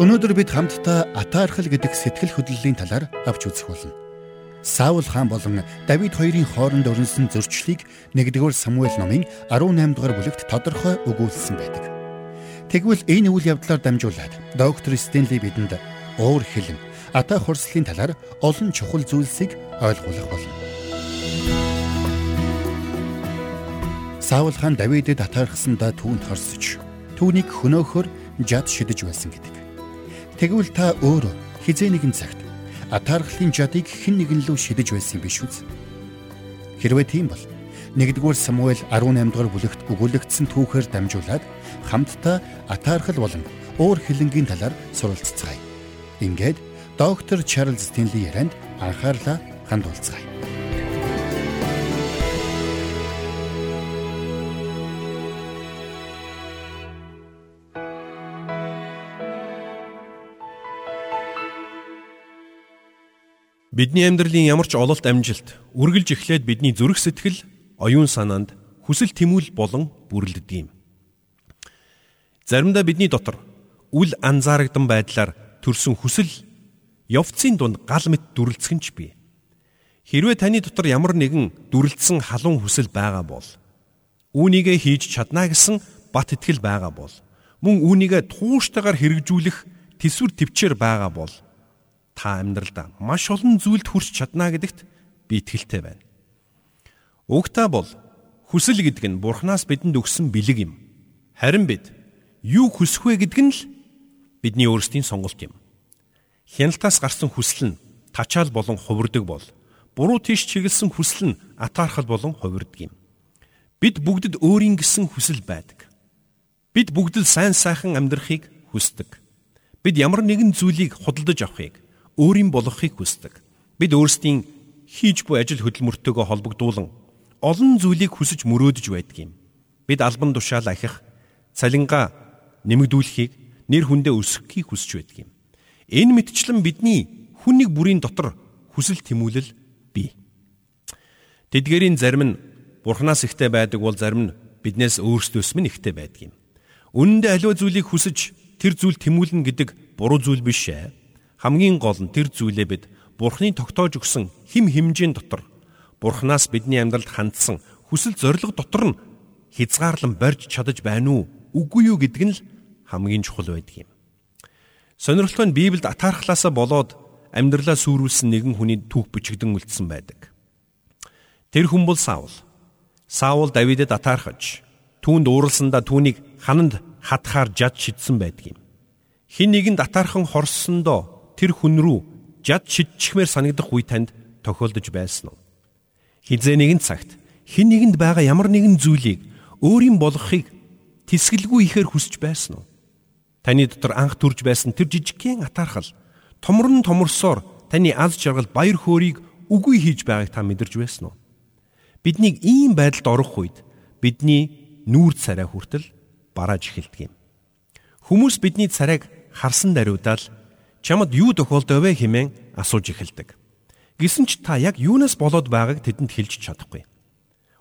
Өнөөдөр бид хамтдаа атаархал гэдэг сэтгэл хөдлөлийн талаар авч үзэх болно. Саул хаан болон Давид хоёрын хооронд өрнөсөн зөрчлийг 1-р Самуэль номын 18 дугаар бүлэгт тодорхой өгүүлсэн байдаг. Тэгвэл энэ үйл явдлаар дамжуулаад доктор Стенли бидэнд уур хилэн атаа хурслын талаар олон чухал зүйлсийг ойлгуулах болно. Саул хаан Давидэд атаархсандаа түүнд хорсож түүнийг хөнөөхөр жад шидэж байсан гэдэг. Тэгвэл та өөрөө хизээ нэгэн цагт атаархлын жадыг хэн нэгэн лөө шидэж байсан юм биш үү? Хэрвээ тийм бол 1-р Самуэль 18 дугаар бүлэгт өгүүлэгдсэн түүхээр дамжуулаад хамтдаа атаархал болон уур хилэнгийн талаар суралцгаая. Ингээд доктор Чарлз Стенли ярианд анхаарлаа хандуулцгаая. Бидний амьдралын ямар ч ололт амжилт үргэлж эхлээд бидний зүрх сэтгэл, оюун санаанд хүсэл тэмүүл болон бүрлэдэг юм. Заримдаа бидний дотор үл анзаарагдан байдлаар төрсэн хүсэл явцын дунд гал мэт дүрлцэх нь ч бий. Хэрвээ таны дотор ямар нэгэн дүрлцсэн халуун хүсэл байгаа бол үүнийгээ хийж чадна гэсэн бат итгэл байгаа бол мөн үүнийгээ тууштайгаар хэрэгжүүлэх төсвөр төвчээр байгаа бол та амьдралдаа маш олон зүйлд хүрч чадна гэдэгт би итгэлтэй байна. Угтаа бол хүсэл гэдэг нь Бурханаас бидэнд өгсөн бэлэг юм. Харин бид юу хүсэх вэ гэдэг нь л бидний өөрсдийн сонголт юм. Хяналтаас гарсан хүсэл нь тачаал болон хувирдаг бол буруу тийш чиглэсэн хүсэл нь атаархал болон хувирдаг юм. Бид бүгдд өөрийн гэсэн хүсэл байдаг. Бид бүгд л сайн сайхан амьдрахыг хүсдэг. Бид ямар нэгэн зүйлийг худалдаж авахыг өөрийн болгохыг хүсдэг. Бид өөрсдийн хийж буй ажил хөдөлмөртөөгөө холбогдуулан олон зүйлийг хүсэж мөрөөдж байдаг юм. Бид албан тушаал ахих, цалингаа нэмэгдүүлэхийг, нэр хүндээ өсгөхийг хүсэж байдаг юм. Энэ мэтчлэн бидний хүн нэг бүрийн дотор хүсэл тэмүүлэл бий. Тэдгэрийн зарим нь Бурханаас ихтэй байдаг бол зарим нь биднээс өөрсдөөс минь ихтэй байдаг юм. Үнэндээ аливаа зүйлийг хүсэж тэр зүйл тэмүүлнэ гэдэг буруу зүйл биш ээ. Хамгийн гол нь тэр зүйлээ бид Бурхны тогтоож өгсөн хим химжээний дотор Бурханаас бидний амьдралд хандсан хүсэл зориг дотор нь хязгаарлан барьж чадаж байна уу үгүй юу гэдэг нь л хамгийн чухал байдаг юм. Сонирхолтой нь Библиэд атаархлаасаа болоод амьдралаа сүрүүлсэн нэгэн хүний түүх бичигдэн үлдсэн байдаг. Тэр хүн бол Саул. Саул Давидэд атаархаж түүнд ууралсандаа түүнийг хананд хатахаар жад шидсэн байдаг юм. Хин нэгэнд атаархан хорссондоо тэр хүн рүү жад шидчихмээр санагдах үе танд тохиолдож байсан уу? Хизээ нэгэн цагт хин нэгэнд байгаа ямар нэгэн зүйлийг өөрийн болгохыг тисгэлгүй ихээр хүсэж байсан уу? Таны дотор анх төрж байсан тэр жижигхэн атаархал томрон томорсоор таны аз жаргал баяр хөөргийг үгүй хийж байгааг та мэдэрч байсан уу? Биднийг ийм байдалд орох үед бидний нүүр царай хүртэл барааж эхэлдэг юм. Хүмүүс бидний царайг харсан даруйдаал чамд юу тохиолдов вэ хэмээн асууж эхэлдэг. Гэсэн ч та яг юунаас болоод байгааг тэдэнд хэлж чадахгүй.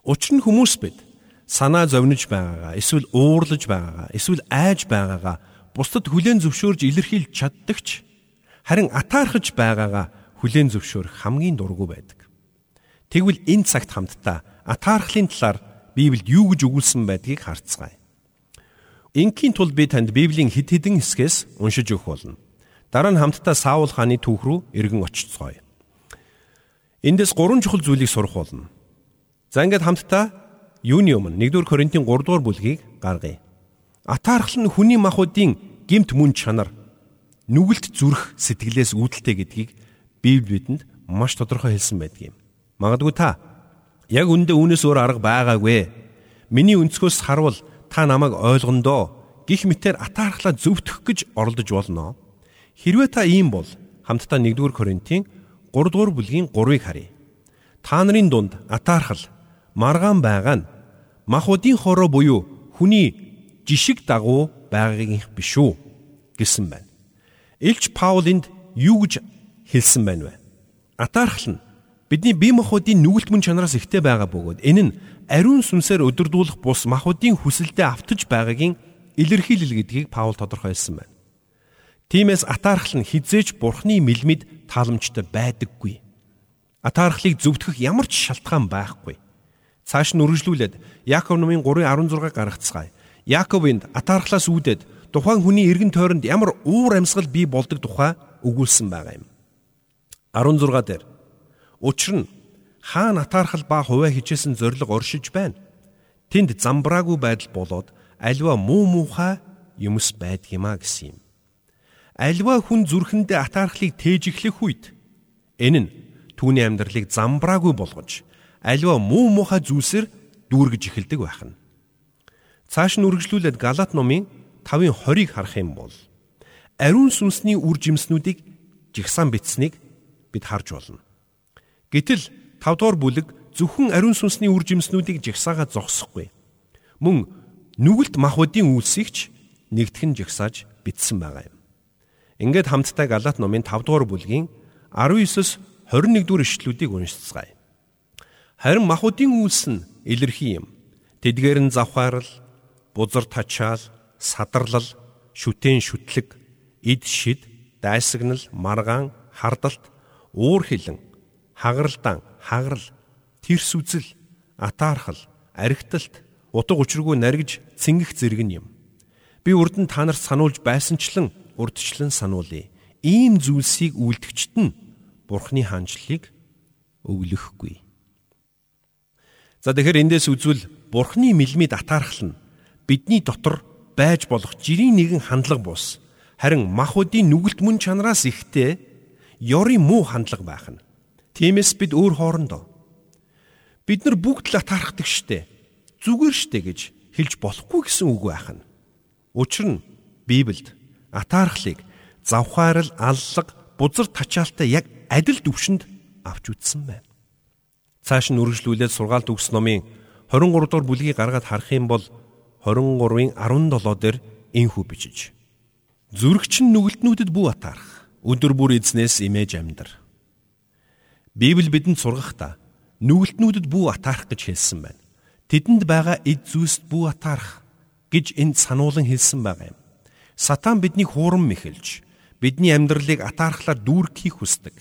Учир нь хүмүүс бид санаа зовниж байгаагаа, эсвэл уурлаж байгаагаа, эсвэл айж байгаагаа бусдад хүлээн зөвшөөрж илэрхийлж чаддагч харин атаархаж байгаагаа хүлээн зөвшөөрөх хамгийн дургүй байдаг. Тэгвэл энэ цагт хамтдаа атаархлын талаар Библиэд юу гэж өгүүлсэн байдгийг харцгаая. Инхийн тулд би танд Библийн хэд хэдэн хэсгээс уншиж өгөх болно. Дараа нь хамтдаа Саул хааны түүх рүү эргэн очицгоё. Эндээс гурван чухал зүйлийг сурах болно. За ингээд хамтдаа юуны өмнө 1-р Коринтын 3 дугаар бүлгийг гаргая. Атаархал нь хүний махуудын гемт мөн чанар нүгэлт зүрх сэтгэлээс үүдэлтэй гэдгийг Библи бидэнд маш тодорхой хэлсэн байдаг юм. Магадгүй та яг үндэ үүнээс өөр арга байгаагүй. Миний өнцгөөс харвал та намайг ойлгондоо гих мэтэр атаархлаа зөвтгөх гэж оролдож болно. Хэрвээ та ийм бол хамтдаа 1-р Коринтын 3-р бүлгийн 3-ыг харъя. Та нарын дунд атаархал, маргаан байгаа нь махуудын хороо буюу хүний жишг дагуу байгаагийнх биш үү гэсэн байна. Илч Паул энд юу гэж хэлсэн байна вэ? Атаархал нь бидний бие махбодын нүгэлт мөн чанараас ихтэй байгаа бөгөөд энэ нь ариун сүнсээр өдөрдүүлэх бус махбодын хүсэлтэд автаж байгаагийн илэрхийлэл гэдгийг Паул тодорхойлсон байна. Тиймээс атаархал нь хизээч бурхны мэлмид тааламжтай байдаггүй. Атаархлыг зөвтгөх ямар ч шалтгаан байхгүй. Цааш нь үргэлжлүүлээд Яаков номын 3:16 гаргацгаая. Яаковынд атаархлаас үүдээд тухайн хүний эргэн тойронд ямар уур амьсгал бий болдог тухай өгүүлсэн байгаа юм. 16 дээр Учир нь хаана атаархал ба хуваа хичээсэн зориг оршиж байна. Тэнд замбраагүй байдал болоод альва муу муухай юмс байдаг юма гэсэн юм. Альва хүн зүрхэндээ атаархлыг тээжиглэх үед энэ нь түүний амьдралыг замбраагүй болгож альва муу муухай зүйлсээр дүүргэж эхэлдэг байх нь. Цааш нь үргэлжлүүлээд Галат номын 5-ын 20-ыг харах юм бол ариун сүнсний үр жимснүүдийг жигсаан бичсэнийг бид харж болно. Гэтэл 5 дугаар бүлэг зөвхөн ариун сүнсний үр жимснүүдийг жигсаага зогсохгүй. Мөн нүгэлт махбодын үйлсийг ч нэгтгэн жигсааж бичсэн байгаа юм. Ингээд хамтдаа Галат номын 5 дугаар бүлгийн 19-с 21 дугаар ишлүүдийг уншицгаая. Харин махбодын үйлс нь илэрхий юм. Тэдгээр нь завхаарл, бузар тачаал, садарлал, шүтэн шүтлэг, эд шид, дайсагнал, маргаан, хардалт, уур хилэн, хагаралдаан, хагарал, тэрс үзэл, атаархал, аригталт, утга учиргүй наригж цэнгэх зэрэг нь юм. Би нь та нарт сануулж байсанчлан урдчлан сануулъя. Ийм зүйлсийг үйлдэгчт нь Бурхны хаанчлалыг өглөхгүй. За тэгэхээр эндээс үзвэл Бурхны мэлмид атаархал нь бидний дотор байж болох жирийн нэгэн хандлага бус. Харин махуудын нүгэлт мөн чанараас ихтэй ёрийн муу хандлага байх нь. Тиймээс бид өөр хоорондоо бид нар бүгд л атаархдаг штэ. Зүгээр штэ гэж хэлж болохгүй гэсэн үг байх нь. Учир нь Библиэд атаархлыг завхаарл, аллаг, бузар тачаалтай яг адил төвшөнд авч үзсэн байна. Цааш нь үргэлжлүүлээд сургаалт өгс номын 23 дугаар бүлгийг гаргаад харах юм бол 23-ын 17 дээр инхүү бичиж. Зүрхчин нүгэлтнүүдэд бүү атаарх. Өдөр бүр эзнээс имэж амьдар. Библи бидэнд сургахдаа нүгэлтнүүдэд бүү атаарх гэж хэлсэн байна. Тэдэнд байгаа эд зүйлст бүү атаарх гэж энд сануулan хэлсэн байгаа юм. Сатан биднийг хуурам мэхэлж бидний амьдралыг атаархлаар дүүргэхийг хүсдэг.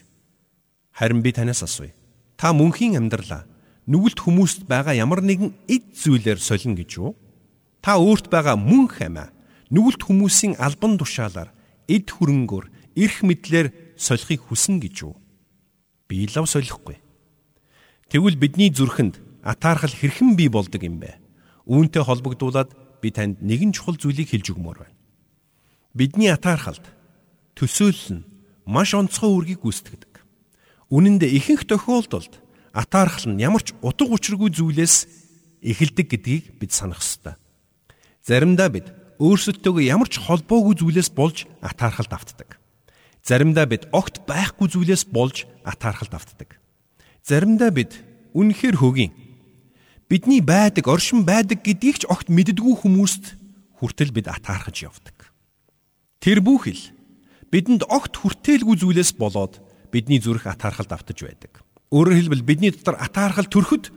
Харин би танаас асууя. Та мөнхийн амьдралаа нүгэлт хүмүүст байгаа ямар нэгэн эд зүйлээр солино гэж юу? Та өөрт байгаа мөнх амиа нүгэлт хүмүүсийн албан тушаалаар эд хөрөнгөөр эрх мэдлэр солихыг хүсэн гэж юу? Би лав солихгүй. Тэгвэл бидний зүрхэнд атаархал хэрхэн бий болдог юм бэ? Үүнтэй холбогдуулаад би танд нэгэн чухал зүйлийг хэлж өгмөр байна. Бидний атаархалд төсөөлөл нь маш онцгой үргийг гүйцэтгэдэг. Үнэн дээр ихэнх тохиолдолд атаархал нь ямар ч утга учиргүй зүйлээс эхэлдэг гэдгийг бид санах ёстой. Заримдаа бид өөрсөдтөөгөө ямар ч холбоогүй зүйлээс болж атаархалд автдаг. Заримдаа бид огт байхгүй зүйлээс болж атаархалд автдаг. Заримдаа бид үнэхээр хөгийн бидний байдаг, оршин байдаг гэдгийг ч огт мэддэггүй хүмүүст хүртэл бид атаархаж явдаг. Тэр бүхэл бидэнд огт хүртээлгүй зүйлээс болоод бидний зүрх атаархалд автаж байдаг. Өөрөөр хэлбэл бидний дотор атаархал төрөхөд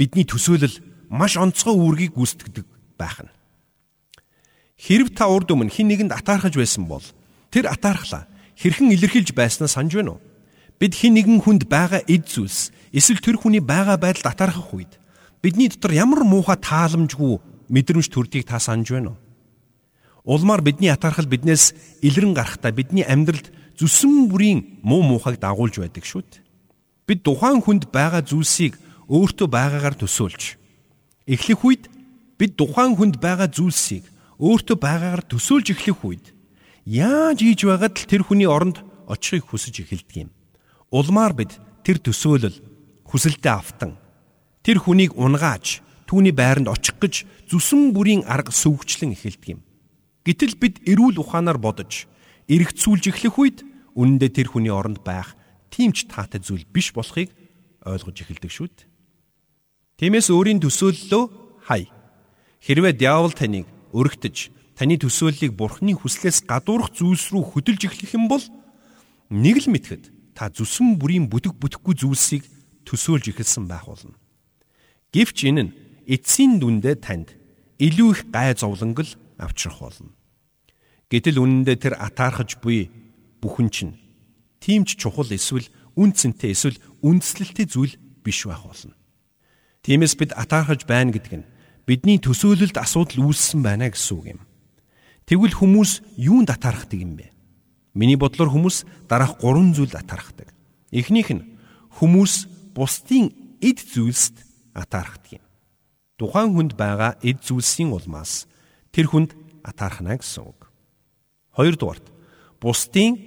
бидний төсөөлөл маш онцгой үүргийг гүйцэтгэдэг байх нь. Хэрв та урд өмнө хин нэгэнд атаархаж байсан бол тэр атаархлаа хэрхэн илэрхийлж байснаа санаж байна уу? Бид хин нэгэн хүнд байгаа эд зүйлс эсвэл тэр хүний байгаа байдалд атаархах үед бидний дотор ямар муухай тааламжгүй мэдрэмж төрдгийг та санаж байна уу? Улмаар бидний атаархал биднээс илрэн гарахдаа бидний амьдралд зүсэн бүрийн муу муухайг дагуулж байдаг шүү дээ. Бид тухайн хүнд байгаа зүйлсийг өөртөө байгаагаар төсөөлж эхлэх үед бид тухайн хүнд байгаа зүйлсийг өөртөө байгаагаар төсөөлж эхлэх үед яаж хийж байгаад л тэр хүний оронд очихыг хүсэж эхэлдэг юм. Улмаар бид тэр төсөөлөл хүсэлтэд автан тэр хүнийг унгааж түүний байранд очих гэж зүсэн бүрийн арга сөвгчлэн эхэлдэг юм. Гэтэл бид эрүүл ухаанаар бодож эргэцүүлж эхлэх үед үнэндээ тэр хүний оронд байх тийм ч таатай зүйл биш болохыг ойлгож эхэлдэг шүү дээ. Тиймээс өөрийн төсөөллөө хай. Хэрвээ диавол таныг өргөтөж таны төсөөллийг бурхны хүслээс гадуурх зүйлс рүү хөдөлж эхлэх юм бол нэг л мэдхэд та зүсэн бүрийн бүдэг бүтэхгүй зүйлсийг төсөөлж эхэлсэн байх болно. Гэвч энэ нь эцсийн дүндээ танд илүү их гай зовлонгол авчрах болно. Гэтэл үнэндээ тэр атаархаж буй бүхэн чинь тийм ч чухал эсвэл үн цэнтэй эсвэл үндслэлтэй зүйл биш байх болно. Тиймээс бид атаархаж байна гэдэг нь бидний төсөөлөлд асуудал үүссэн байна гэсэн үг юм. Тэгвэл хүмүүс юунд атаархдаг юм бэ? Миний бодлоор хүмүүс дараах гурван зүйлд атаархдаг. Эхнийх нь хүмүүс бусдын эд зүйлсд атаархдаг юм. Тухайн хүнд байгаа эд зүйлсийн улмаас тэр хүнд атаархна гэсэн үг. Хоёрдугаарт бусдын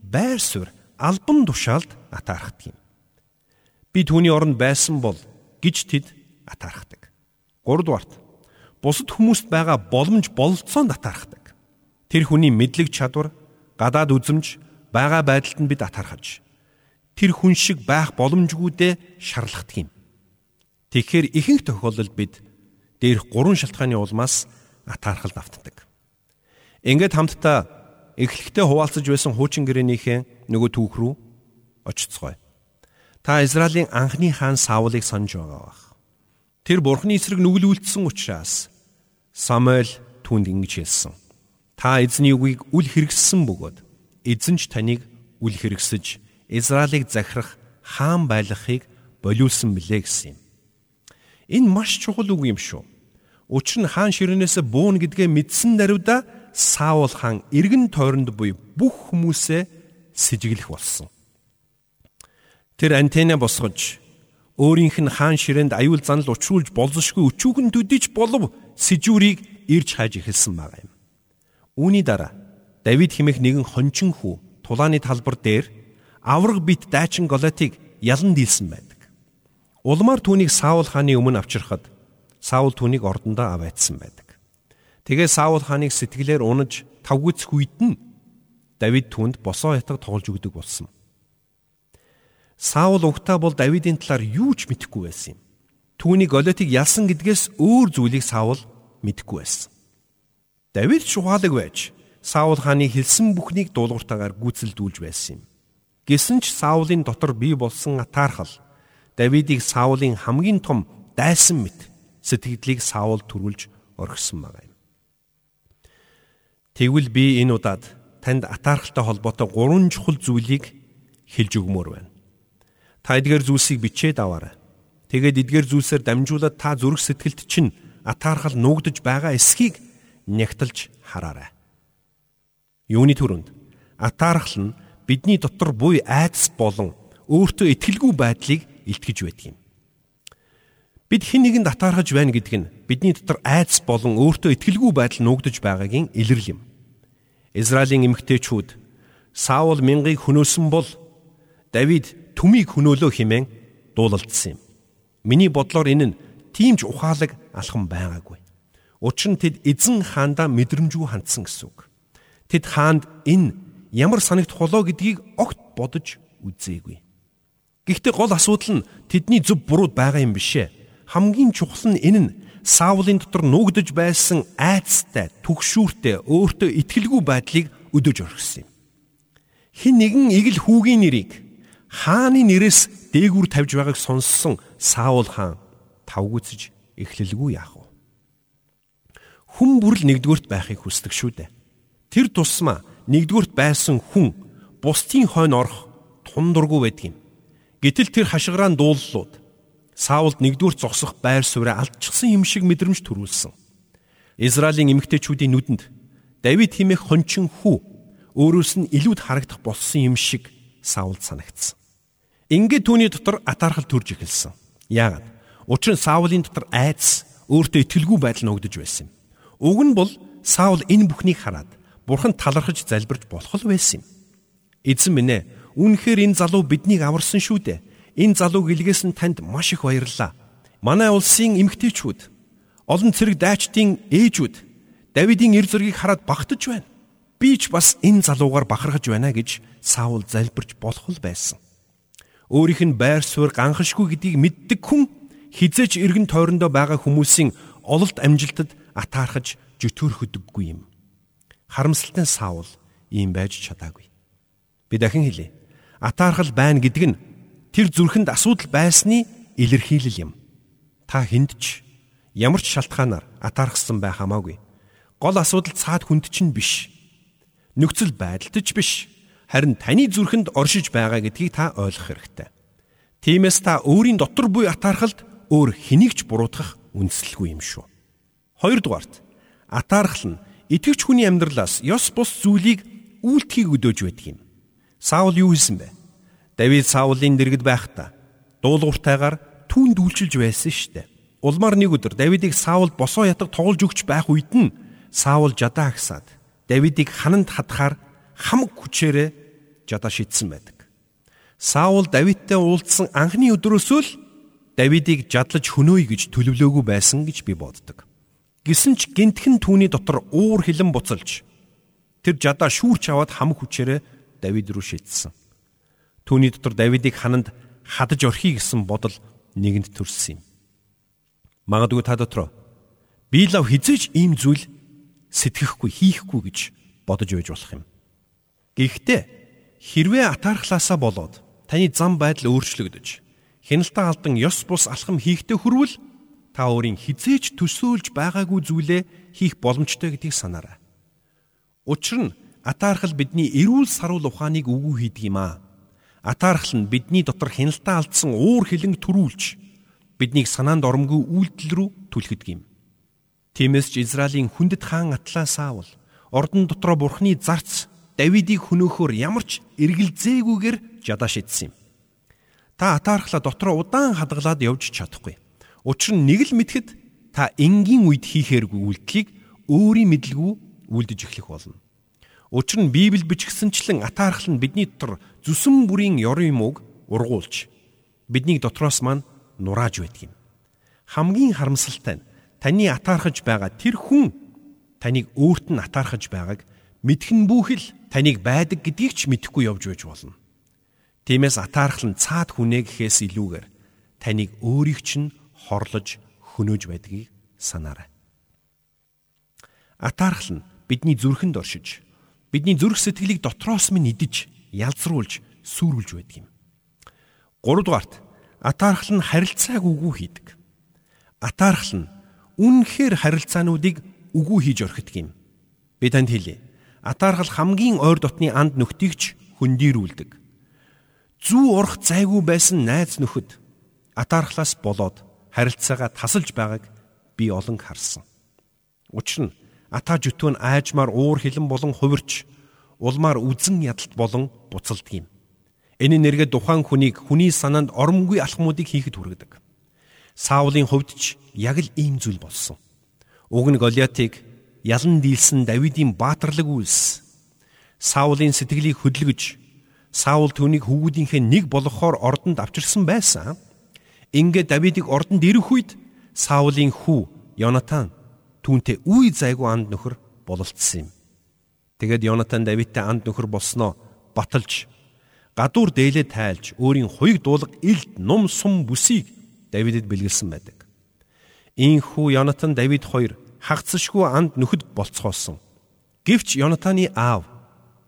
байр суурь албан тушаалд атаархдаг юм. Би түүний оронд байсан бол гэж тэд атаархдаг. Гуравдугаарт бусад хүмүүст байгаа боломж бололцоонд атаархдаг. Тэр хүний мэдлэг чадвар, гадаад үзмж, байгаа байдалд нь бид атаархаж тэр хүн шиг байх боломжгүйдээ шарлахдаг юм. Тэгэхээр ихэнх тохиолдолд бид дээрх гурван шалтгааны улмаас атаархал давтдаг. Ингээд хамтдаа эхлэхдээ хуваалцаж байсан хуучин гэрээнийхээ нөгөө түүх рүү очицгоё. Та Израилийн анхны хаан Саулыг санаж байгаа бах. Тэр бурхны эсрэг нүглүүлсэн учраас Самуэль түүнд ингэж хэлсэн. Та эзний үгийг үл хэрэгссэн бөгөөд эзэн ч таныг үл хэрэгсэж Израилийг захирах хаан байлгахыг болиулсан билээ гэсэн юм. Энэ маш чухал үг юм шүү. Учир нь хаан ширээнээс буун гэдгээ мэдсэн даруйда Саул хаан эргэн тойронд буй бүх хүмүүсээ сэжиглэх болсон. Тэр антенна босгож өөрийнх нь хаан ширээнд аюул занал учруулж болзошгүй өчүүгэн төдийч болов сэжүүрийг ирж хайж эхэлсэн байгаа юм. Үүний дараа Давид химэх нэгэн хончин хүү тулааны талбар дээр авраг бит дайчин Голиатыг ялан дийлсэн байдаг. Улмаар түүнийг Саул хааны өмнө авчирхад Саул түүнийг ордондоо аваадсан байдаг. Тэгээ Саул хааныг сэтгэлээр унаж тавгүйцэх үед нь Давид түүнд босоо ятаг тоглож өгдөг болсон. Саул угтаа бол Давидын талаар юу ч мэдэхгүй байсан юм. Түүний Голиатыг ялсан гэдгээс өөр зүйлийг Саул мэдэхгүй байсан. Давид шухаалаг байж Саул хааны хэлсэн бүхнийг дуулууртаагаар гүйцэлдүүлж байсан юм. Гэсэн ч Саулын дотор бий болсон атаархал Давидыг Саулын хамгийн том дайсан мэт сэтгэлдлийг Саул төрүүлж орхисон байгаа юм. Тэгвэл би энэ удаад танд атаархалтай холбоотой гурван чухал зүйлийг хэлж өгмөр байна. Та эдгээр зүйлсийг бичээд аваарай. Тэгээд эдгээр зүйлсээр дамжуулаад та зүрх сэтгэлд чинь атаархал нуугдж байгаа эсхийг нягтлж хараарай. Юуны төрөнд атаархал нь бидний дотор буй айдас болон өөртөө итгэлгүй байдлыг илтгэж байдаг юм. Бид хэн нэгэнд атаархаж байна гэдэг нь бидний дотор айдас болон өөртөө итгэлгүй байдал нуугдж байгаагийн илэрл юм. Израилийн эмэгтэйчүүд Саул мянгаыг хөнөөсөн бол Давид түмийг хөнөөлөө химэн дуулалдсан юм. Миний бодлоор энэ нь тийм ч ухаалаг алхам байгаагүй. Учир нь тэд эзэн хаандаа мэдрэмжгүй хандсан гэсэн үг. Тэд хаанд энэ ямар санагдах болоо гэдгийг огт бодож үзээгүй. Гэхдээ гол асуудал нь тэдний зөв бурууд байгаа юм бишээ. Хамгийн чухал нь энэ нь Саулын дотор нүгдэж байсан айцтай, түгшүүртэй, өөртөө итгэлгүй байдлыг өдөөж орхисон юм. Хин нэгэн игэл хүүгийн нэрийг хааны нэрээс дээгүр тавьж байгааг сонссон Саул хаан тавгүцэж эхлэлгүй яах вэ? Хүн бүрл нэгдүгürt байхыг хүсдэг шүү дээ. Тэр тусмаа нэгдүгürt байсан хүн бусдын хойно орох тундургүй байдаг юм. Гэтэл тэр хашгираан дууллууд Саулд нэгдүгürt зогсох байр сууриа алдчихсан юм шиг мэдрэмж төрүүлсэн. Израилийн эмэгтэйчүүдийн нүдэнд Давид химэх хончин хүү өөрөөс нь илүүд харагдах болсон юм шиг Саулд санагдсан. Ингээд түүний дотор атаархал төрж эхэлсэн. Яагаад? Учир нь Саулын дотор айдас өөртөө итгэлгүй байдал нөгдөж байсан юм. Уг нь бол Саул энэ бүхнийг хараад Бурхан талархаж залбирч болох л байсан юм. Эзэн минь ээ, үнэхээр энэ залуу биднийг аварсан шүү дээ. Энэ залууг илгээсэн танд маш их баярлалаа. Манай улсын эмгтээчүүд, олон цэрэг дайчдын ээжүүд Давидын эр зургийг хараад багтаж байна. Би ч бас энэ залуугаар бахархаж байна гэж Саул залбирч болох л байсан. Өөрийнх нь байр суурь ганхашгүй гэдгийг мэддэг хүн хизээч эргэн тойрондоо байгаа хүмүүсийн ололт амжилтад атаархаж жөтгөрөхөдөггүй юм. Харамсалтай Саул ийм байж чадаагүй. Би дахин хэлье. Атаархал байна гэдэг нь тэр зүрхэнд асуудал байсны илэрхийлэл юм. Та хүнд ч ямар ч шалтгаанаар атаархсан байх хамаагүй. Гол асуудал цаад хүнд чинь биш. нөхцөл байдалд ч биш харин таны зүрхэнд оршиж байгаа гэдгийг та ойлгох хэрэгтэй. Тиймээс та өөрийн дотор буй атаархалд өөр хэнийг ч буруутгах үндэслэлгүй юм шүү. Хоёрдугаарт атаархал нь итгэвч хүний амьдралаас ёс бус зүйлийг үйлдэхийг өдөөж байдаг юм. Саул юу хийсэн бэ? Давид Саулын дэргэд байхдаа дуулууртайгаар түүнд үйлчилж байсан штэ. Улмаар нэг өдөр Давидыг Саул босоо ятаг тоглож өгч байх үед нь Саул жадаа агсаад Давидыг хананд хатахаар хамаг хүчээрээ жадаа шидсэн байдаг. Саул Давидтай уулзсан анхны өдрөөсөө л Давидыг жадлаж хөнөөе гэж төлөвлөөгүй байсан гэж би боддог. Гисэн ч гинтхэн түүний дотор уур хилэн буцалж тэр жадаа шүүрч аваад хамаг хүчээрээ Давид руу шидсэн. Түүний дотор Давидыг хананд хадаж орхий гэсэн бодол нэгэнд төрсөн юм. Магадгүй та дотроо би лав хизээж ийм зүйл сэтгэхгүй хийхгүй гэж бодож байж болох юм. Гэхдээ хэрвээ атаархлаасаа болоод таны зам байдал өөрчлөгдөж хяналтаа алдан ёс бус алхам хийхдээ хүрвэл та өөрийн хизээж төсөөлж байгаагүй зүйлээ хийх боломжтой гэдгийг санаарай. Учир нь атаархал бидний эрүүл саруул ухааныг үгүй хийдэг юм аа. Атаархал нь бидний дотор хяналтаа алдсан уур хилэнг төрүүлж биднийг санаанд оромгүй үйлдэл рүү түлхэдэг юм. Тиймээс ч Израилийн хүндэт хаан Атлаа Саул ордон дотроо бурхны зарц Давидыг хөнөөхөөр ямар ч эргэлзээгүйгээр жадаа шидсэн юм. Та атаархлаа дотроо удаан хадгалаад явж чадахгүй. Учир нь нэг л мэдхэд та энгийн үед хийхээргүй үйлдэлийг өөрийн мэдлгүй үлдэж эхлэх болно. Учир нь Библи бичгсэнчлэн атаархал нь бидний дотор зүсэн бүрийн ёрын юмуг ургуулж биднийг дотроос маань нурааж байдаг юм. Хамгийн харамсалтай нь таны атаархаж байгаа тэр хүн таныг өөрт нь атаархаж байгааг мэдхэн бүхэл таныг байдаг гэдгийг ч мэдэхгүй явж байж болно. Тиймээс атаархал нь цаад хүнээ гэхээс илүүгээр таныг өөрийг чинь хорлож хөнөөж байдгийг санаарай. Атаархал нь бидний зүрхэнд оршиж бидний зүрх сэтгэлийг дотроос минь идэж ялзруулж сүрүүлж байдаг юм. 3 дугаарт атаархал нь харилцааг үгүй хийдэг. Атаархал нь үнэхээр харилцаануудыг үгүй хийж орхидог юм. Би танд хэлье. Атаархал хамгийн ойр дотны анд нөхдөгч хөндийрүүлдэг. Зүү урах зайгүй байсан найз нөхөд атаархлаас болоод харилцаагаа тасалж байгааг би олон харсан. Учир нь ата жүтвэн айжмаар уур хилэн болон хувирч улмаар үзэн ядалт болон буцалдаг юм. Энэ нэргээ тухайн хүнийг хүний санаанд оромгүй алхмуудыг хийхэд хүргэдэг. Саулын хувьд ч яг л ийм зүйл болсон. Уг нь Голиатыг ялан дийлсэн Давидын баатарлаг үйлс. Саулын сэтгэлийг хөдөлгөж Саул түүнийг хөвгүүдийнхээ нэг болгохоор ордонд авчирсан байсан. Ингээ Давидыг ордонд ирэх үед Саулын хүү Йонатан түүнтэй үе зайгүй анд нөхөр бололцсон юм. Тэгэд Йонатан Давидтай анд нөхөр болсноо баталж гадуур дээлээ тайлж өөрийн хуйг дуулга илд нум сум бүсийг Давидэд бэлгэлсэн байдаг. Ийхүү Йонатан Давид хоёр хагцшгүй анд нөхөд болцгоосон. Гэвч Йонатаны аав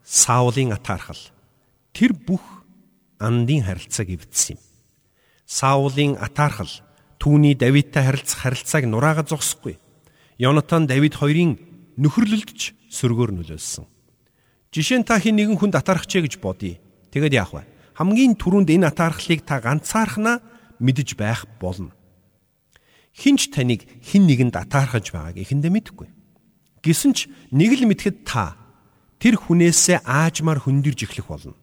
Саулын атаархал тэр бүх андын харилцааг эвдсэн юм. Саулын атаархал түүний Давидтай харилцах харилцааг нураагаад зогсохгүй. Йонатан Давид хоёрын нөхөрлөлдөж сөргөөр нөлөөлсөн. Жишээ нь та хин нэгэн хүнд атаархчээ гэж бодъё. Тэгэд яах вэ? Хамгийн түрүүнд энэ атаархлыг та ганцаархнаа мэдэж байх болно. Хинч таныг хин нэгэнд атаархаж байгааг эхэндээ мэдэхгүй. Гэсэн ч нэг л мэдхэд та тэр хүнээсээ аажмаар хөндөрж эхлэх болно.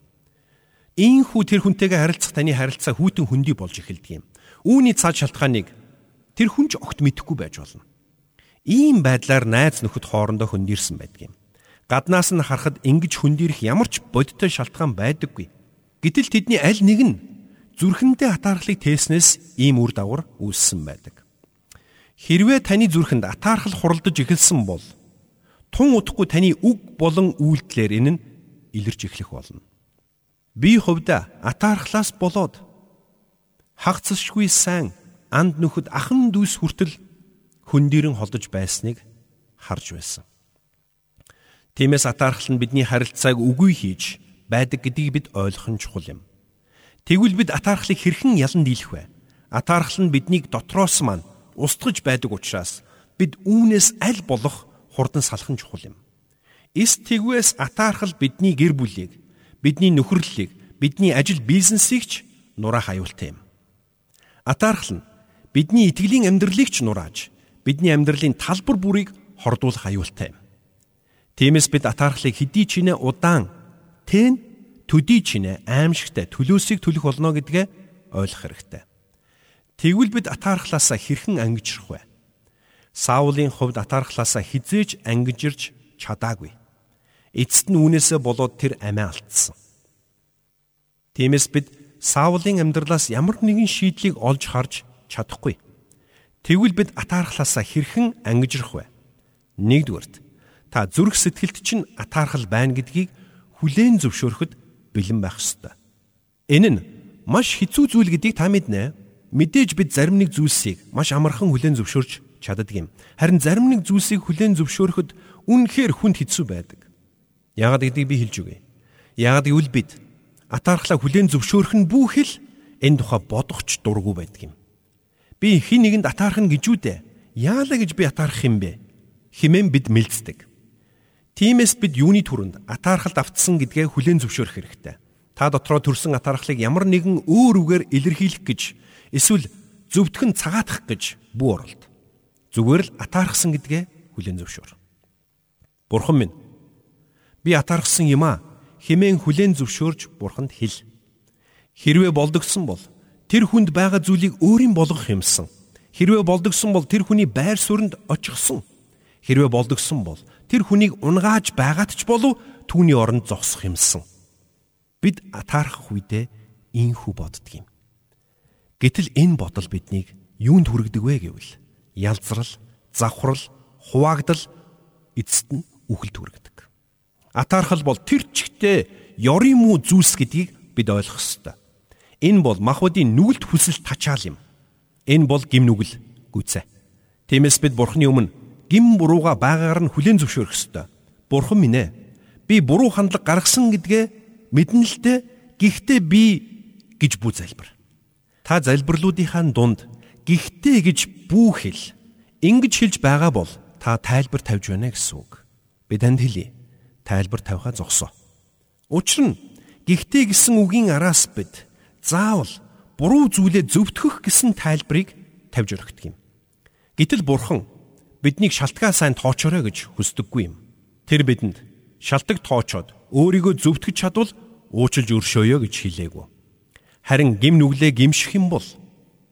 Ийхүү тэр хүнтэйгээ харилцах таны харилцаа хүйтэн хөндөй болж эхэлдэг юм. Үүний цаад шалтгааныг тэр хүнч огт мэдэхгүй байж болно. Ийм байдлаар найз нөхөд хоорондоо хөндөрсөн байдаг юм. Гаднаас нь харахад ингэж хөндөрөх ямар ч бодиттой шалтгаан байдаггүй. Гэтэл тэдний аль нэг нь зүрхэндээ атаархлыг тээснээс ийм үр дагавар үүссэн байдаг. Хэрвээ таны зүрхэнд атаархал хуралдаж эхэлсэн бол тун удахгүй таны үг болон үйлдэлээр энэ нь илэрч эхлэх болно. Би хувьда атаархлаас болоод хагцсшгүй сайн анд нөхөд ахан дүүс хүртэл хөндөрөн холдож байсныг харж байсан. Тиймээс атаархал нь бидний харилцааг үгүй хийж байдаг гэдгийг бид ойлгох нь чухал юм. Тэгвэл бид атаархлыг хэрхэн ялан дийлэх вэ? Атаархал нь биднийг дотроос маань устгаж байдаг учраас бид үүнээс аль болох хурдан салах нь чухал юм. эс тэгвээс атаархал бидний гэр бүлийг, бидний нөхөрлөлийг, бидний ажил бизнесийг ч нураах аюултай юм. Атаархал нь бидний итгэлийн амьдралыг ч нурааж, бидний амьдралын талбар бүрийг хордуулах аюултай юм. Тиймээс бид атаархлыг хэдий ч нэ удаан, тэн төдий ч нэ аимшигтай төлөөсийг төлөх болно гэдгээ ойлгох хэрэгтэй. Тэгвэл бид атаархлаасаа хэрхэн ангижрах вэ? Саулын хувьд атаархлаасаа хизээж ангижирч чадаагүй. Эцэст нь үүнээсээ болоод тэр амиа алдсан. Тиймээс бид Саулын амьдралаас ямар нэгэн шийдлийг олж харж чадахгүй. Тэгвэл бид атаархлаасаа хэрхэн ангижрах вэ? Нэгдүгээрт та зүрх сэтгэлд чинь атаархал байна гэдгийг хүлээн зөвшөөрөхөд бэлэн байх ёстой. Энэ нь маш хэцүү зүйл гэдгийг та мэднэ. Мэдээж бид зарим нэг зүйлсийг маш амархан хүлээн зөвшөөрч чаддаг юм. Харин зарим нэг зүйлсийг хүлээн зөвшөөрөхөд үнэхээр хүнд хэцүү байдаг. Яагаад гэдгийг би хэлж өгье. Яагаад гэвэл бид атаархлаа хүлээн зөвшөөрөх нь бүхэл энэ тухай бодохч дургу байдаг юм. Би хин нэгэнд атаархна гэж үү дээ. Яалаа гэж би атаарах юм бэ? Химэн бид мэлцдэг. Тиймээс бид юуны түрүүнд атаархалд автсан гэдгээ хүлээн зөвшөөрөх хэрэгтэй. Та дотроо төрсэн атаархлыг ямар нэгэн өөр үгээр илэрхийлэх гэж эсвэл зөвтгөн цагаатах гэж бүү оролт. Зүгээр л атаархсан гэдгээ хүлээн зөвшөөр. Бурхан минь Би атаархсан юм а хэмээн хүлээн зөвшөөрж бурханд хэл. Хэрвээ болдогсон бол тэр хүнд байгаа зүйлийг өөрийн болгох юмсан. Хэрвээ болдогсон бол тэр хүний байр суурьнд очихсон. Хэрвээ болдогсон бол тэр хүнийг унгааж байгаад ч болов түүний оронд зогсох юмсан. Бид атаархах үедээ ийхүү боддөг юм. Гэтэл энэ бодол биднийг юунд хүргэдэг вэ гэвэл ялзрал, завхрал, хуваагдал эцэст нь үхэлд хүргэдэг. Атаархал бол тэр чигтээ ёрын муу зүйлс гэдгийг бид ойлгох ёстой. Энэ бол махбодын нүгэлт хүсэл тачаал юм. Энэ бол гим нүгэл гүцээ. Тиймээс бид бурхны өмнө гим бурууга байгаагаар нь хүлээн зөвшөөрөх ёстой. Бурхан минь ээ. Би буруу хандлага гаргасан гэдгээ мэднэ л дээ. Гэхдээ би гэж бүү залбир. Та залбирлуудынхаа дунд гихтээ гэж бүү хэл. Ингэж хэлж байгаа бол та тайлбар тавьж байна гэсэн үг. Би танд хэлье тайлбар тавихаа зогсоо. Учир нь гихтээ гэсэн үгийн араас бид заавал буруу зүйлээ зөвтгөх гэсэн тайлбарыг тавьж өргөдөг юм. Гэтэл бурхан биднийг шалтгаан сайн тоочорой гэж хүсдэггүй юм. Тэр бидэнд шалтгаан тоочоод өөрийгөө зөвтгөх чадвал уучлж өршөөё гэж хэлээгүү. Харин гим нүглээ гимших юм бол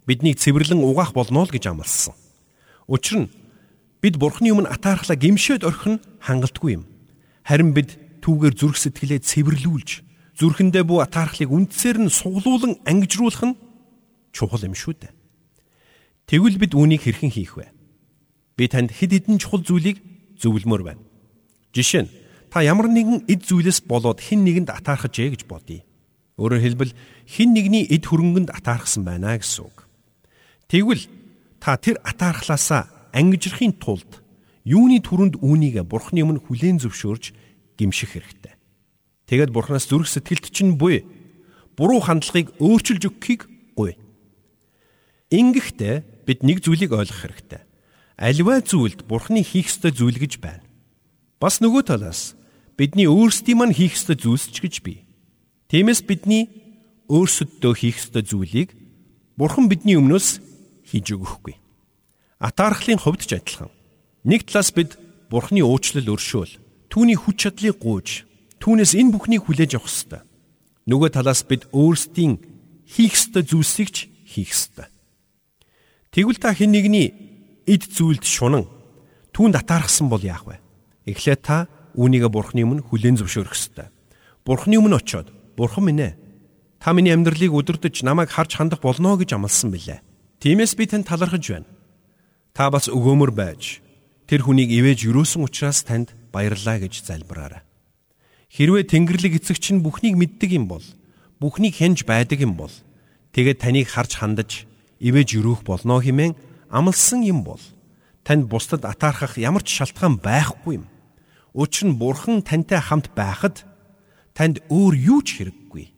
биднийг цэвэрлэн угаах болно л гэж амласан. Учир нь бид бурхны өмнө атаархлаа гимшээд орхих нь хангалтгүй юм. Харин бид түүгээр зүрх сэтгэлээ цэвэрлүүлж зүрхэндээ бүү атаархлыг үндсээр нь суглуулan ангижруулах нь чухал юм шүү дээ. Тэгвэл бид үүнийг хэрхэн хийх вэ? Би танд хэд хэдэн чухал зүйлийг зөвлөмөр байна. Жишээ нь та ямар нэгэн эд зүйлээс болоод хэн нэгэнд атаархаж ээ гэж бодъё. Өөрөөр хэлбэл хэн нэгний эд хөрөнгөнд атаархсан байна гэсэн үг. Тэгвэл та тэр атаархлаасаа ангижрахын тулд юуны түрүүнд үүнийг бурхны өмнө хүлээн зөвшөөрж гимших хэрэгтэй. Тэгээд бурхнаас зүрх сэтгэлд чинь буй буруу хандлагыг өөрчилж өгөхийг гуй. Ингэхдээ бид нэг зүйлийг ойлгох хэрэгтэй. Аливаа зүйлд бурхны хийх ёстой зүйл гэж байна. Бас нөгөө талаас бидний өөрсдийн маань хийх ёстой зүйлс ч гэж бий. Тиймээс бидний өөрсөддөө хийх ёстой зүйлийг бурхан бидний өмнөөс хийж өгөхгүй. Атаархлын хувьд ч адилхан. Нэг талаас бид Бурхны уучлал өршөөл, түүний хүч чадлыг гуйж, түүнээс энэ бүхнийг хүлээж авах ёстой. Нөгөө талаас бид өөрсдийн хийх ёстой зүйлсийг ч хийх ёстой. Тэгвэл та хэн нэгний эд зүйлд шунан түүнд атаархсан бол яах вэ? Эхлээд та үүнийг Бурхны өмнө хүлээн зөвшөөрөх ёстой. Бурхны өмнө очиод Бурхан минь ээ та миний амьдралыг өдөртөж намайг харж хандах болно гэж амласан билээ. Тиймээс би танд талархаж байна. Та бас өгөөмөр байж тэр хүнийг ивэж юрөөсөн учраас танд баярлалаа гэж залбираарай. Хэрвээ Тэнгэрлэг эцэгч нь бүхнийг мэддэг юм бол бүхнийг хянж байдаг юм бол тэгээд таныг харж хандаж ивэж юрөөх болно хэмээн амлсан юм бол танд бусдад атаархах ямар ч шалтгаан байхгүй юм. Учир нь Бурхан тантай хамт байхад танд өөр юу ч хэрэггүй.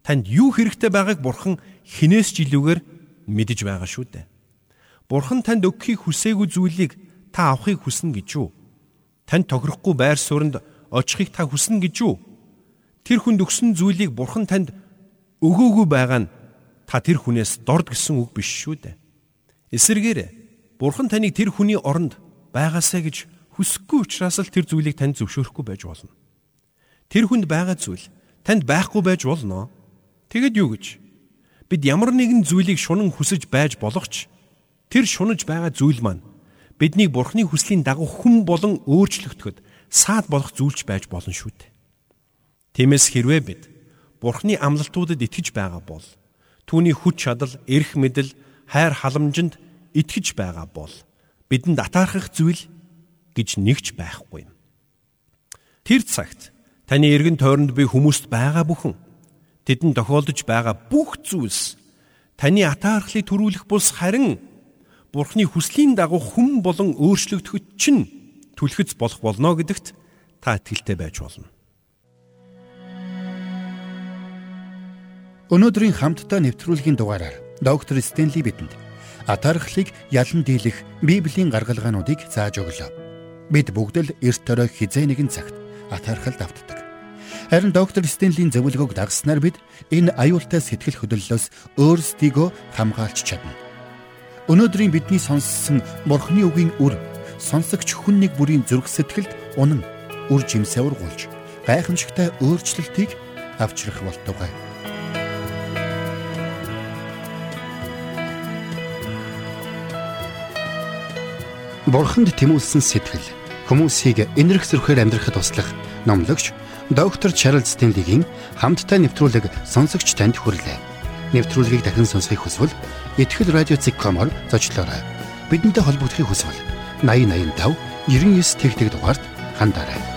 Танд юу хэрэгтэй байгааг Бурхан хинээс ч илүүгээр мэдэж байгаа шүү дээ. Бурхан танд өгөхийг хүсээгүй зүйлийг та авахыг хүснэ гэж юу? Танд тохирохгүй байр сууринд очихыг та хүснэ гэж юу? Тэр хүнд өгсөн зүйлийг бурхан танд өгөөгүй байгаа нь та тэр хүнээс дорд гэсэн үг биш шүү дээ. Эсвэргээр бурхан таныг тэр хүний оронд байгаасаа гэж хүсэхгүй учраас л тэр зүйлийг танд зөвшөөрөхгүй байж болно. Тэр хүнд байгаа зүйл танд байхгүй байж болно. Тэгэд юу гэж? Бид ямар нэгэн зүйлийг шунан хүсэж байж болох ч тэр шунаж байгаа зүйл маань биднийг бурхны хүслийн дагуу хүн болон өөрчлөгдөхөд саад болох зүйлч байж болно шүү дээ. Тиймээс хэрвээ бид бурхны амлалтуудад итгэж байгаа бол түүний хүч чадал, эрх мэдэл, хайр халамжинд итгэж байгаа бол бидэнд атаархах зүйл гэж нэгч байхгүй юм. Тэр цагт таны эргэн тойронд би хүмүүст байгаа бүхэн тэдэнд тохиолдож байгаа бүх зүйлс таны атаархлыг төрүүлэх бус харин Бурхны хүслийн дагуу хүн болон өөрчлөгдөхөд чинь түлхэц болох болно гэдэгт та итгэлтэй байж болно. Өнөөдрийн хамтдаа нэвтрүүлгийн дугаараар доктор Стенли бидэнд атаархлыг ялан дийлэх Библийн гаргалгаануудыг зааж өглөө. Бид бүгд л эрт төрөө хизээ нэгэн цагт атаархалд автдаг. Харин доктор Стенлийн зөвлөгөөг дагснаар бид энэ аюултай сэтгэл хөдлөлөөс өөрсдийгөө хамгаалж чадна. Өнөөдрийн бидний сонссон Бурхны үгийн үр сонсогч хүн нэг бүрийн зүрх сэтгэлд унан үр жимсээ ургуулж гайхамшигтай өөрчлөлтийг авчрах болтугай. Бурханд тэмүүлсэн сэтгэл хүмүүсийг энэрх зөрхөөр амьдрахад туслах номлогч доктор Чарлз Стенлигийн хамттай нэвтрүүлэг сонсогч танд хүрлээ. Нэвтрүүлгийг дахин сонсохыг хүсвэл ихтгэл радиоцик.com-оор зочлоорой. Бидэнтэй холбогдохыг хүсвэл 8085 99 тэгтэг дугаард хандаарай.